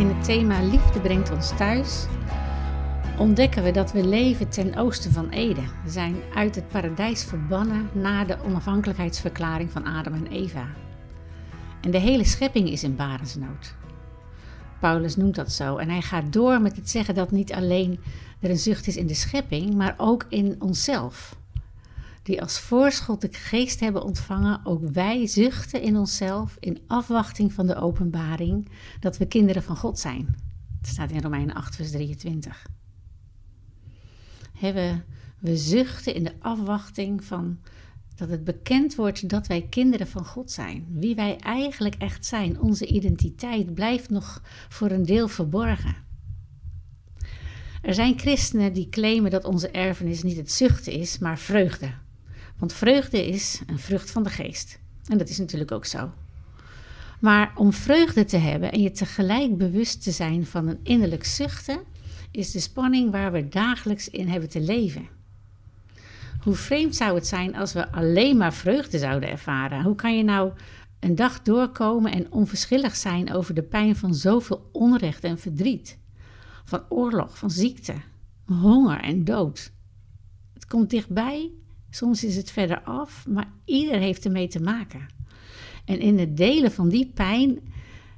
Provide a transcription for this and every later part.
In het thema Liefde brengt ons thuis ontdekken we dat we leven ten oosten van Eden. We zijn uit het paradijs verbannen na de onafhankelijkheidsverklaring van Adam en Eva. En de hele schepping is in barensnood. Paulus noemt dat zo en hij gaat door met het zeggen dat niet alleen er een zucht is in de schepping, maar ook in onszelf. Die als voorschot de geest hebben ontvangen, ook wij zuchten in onszelf in afwachting van de openbaring dat we kinderen van God zijn. Het staat in Romeinen 8, vers 23. we, we zuchten in de afwachting van dat het bekend wordt dat wij kinderen van God zijn. Wie wij eigenlijk echt zijn, onze identiteit blijft nog voor een deel verborgen. Er zijn christenen die claimen dat onze erfenis niet het zuchten is, maar vreugde. Want vreugde is een vrucht van de geest. En dat is natuurlijk ook zo. Maar om vreugde te hebben en je tegelijk bewust te zijn van een innerlijk zuchten, is de spanning waar we dagelijks in hebben te leven. Hoe vreemd zou het zijn als we alleen maar vreugde zouden ervaren? Hoe kan je nou een dag doorkomen en onverschillig zijn over de pijn van zoveel onrecht en verdriet? Van oorlog, van ziekte, honger en dood. Het komt dichtbij, soms is het verder af, maar ieder heeft ermee te maken. En in het delen van die pijn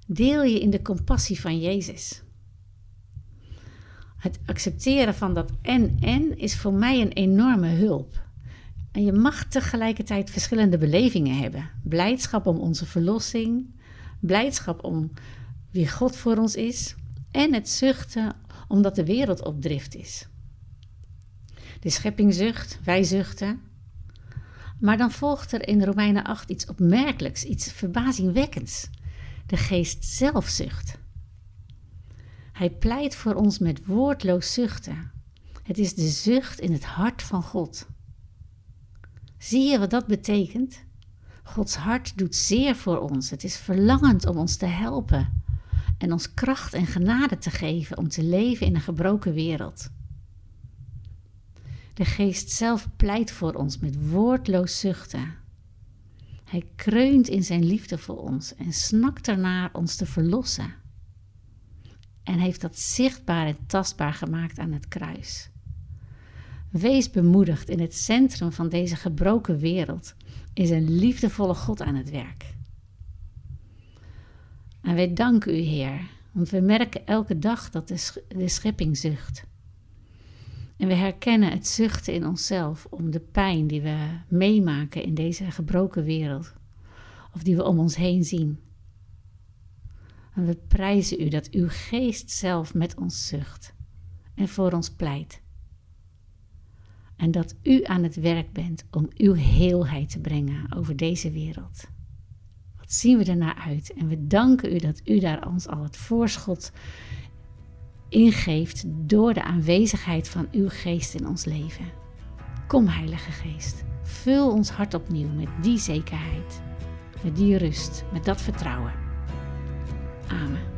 deel je in de compassie van Jezus. Het accepteren van dat en-en is voor mij een enorme hulp. En je mag tegelijkertijd verschillende belevingen hebben. Blijdschap om onze verlossing, blijdschap om wie God voor ons is en het zuchten omdat de wereld op drift is. De schepping zucht, wij zuchten. Maar dan volgt er in Romeinen 8 iets opmerkelijks, iets verbazingwekkends. De geest zelf zucht. Hij pleit voor ons met woordloos zuchten. Het is de zucht in het hart van God. Zie je wat dat betekent? Gods hart doet zeer voor ons. Het is verlangend om ons te helpen en ons kracht en genade te geven om te leven in een gebroken wereld. De geest zelf pleit voor ons met woordloos zuchten. Hij kreunt in zijn liefde voor ons en snakt ernaar ons te verlossen en heeft dat zichtbaar en tastbaar gemaakt aan het kruis. Wees bemoedigd, in het centrum van deze gebroken wereld is een liefdevolle God aan het werk. En wij danken u, Heer, want we merken elke dag dat de, de schepping zucht. En we herkennen het zuchten in onszelf om de pijn die we meemaken in deze gebroken wereld, of die we om ons heen zien. En we prijzen u dat uw geest zelf met ons zucht en voor ons pleit. En dat u aan het werk bent om uw heelheid te brengen over deze wereld. Wat zien we ernaar uit? En we danken u dat u daar ons al het voorschot ingeeft door de aanwezigheid van uw geest in ons leven. Kom, Heilige Geest, vul ons hart opnieuw met die zekerheid, met die rust, met dat vertrouwen. Amen.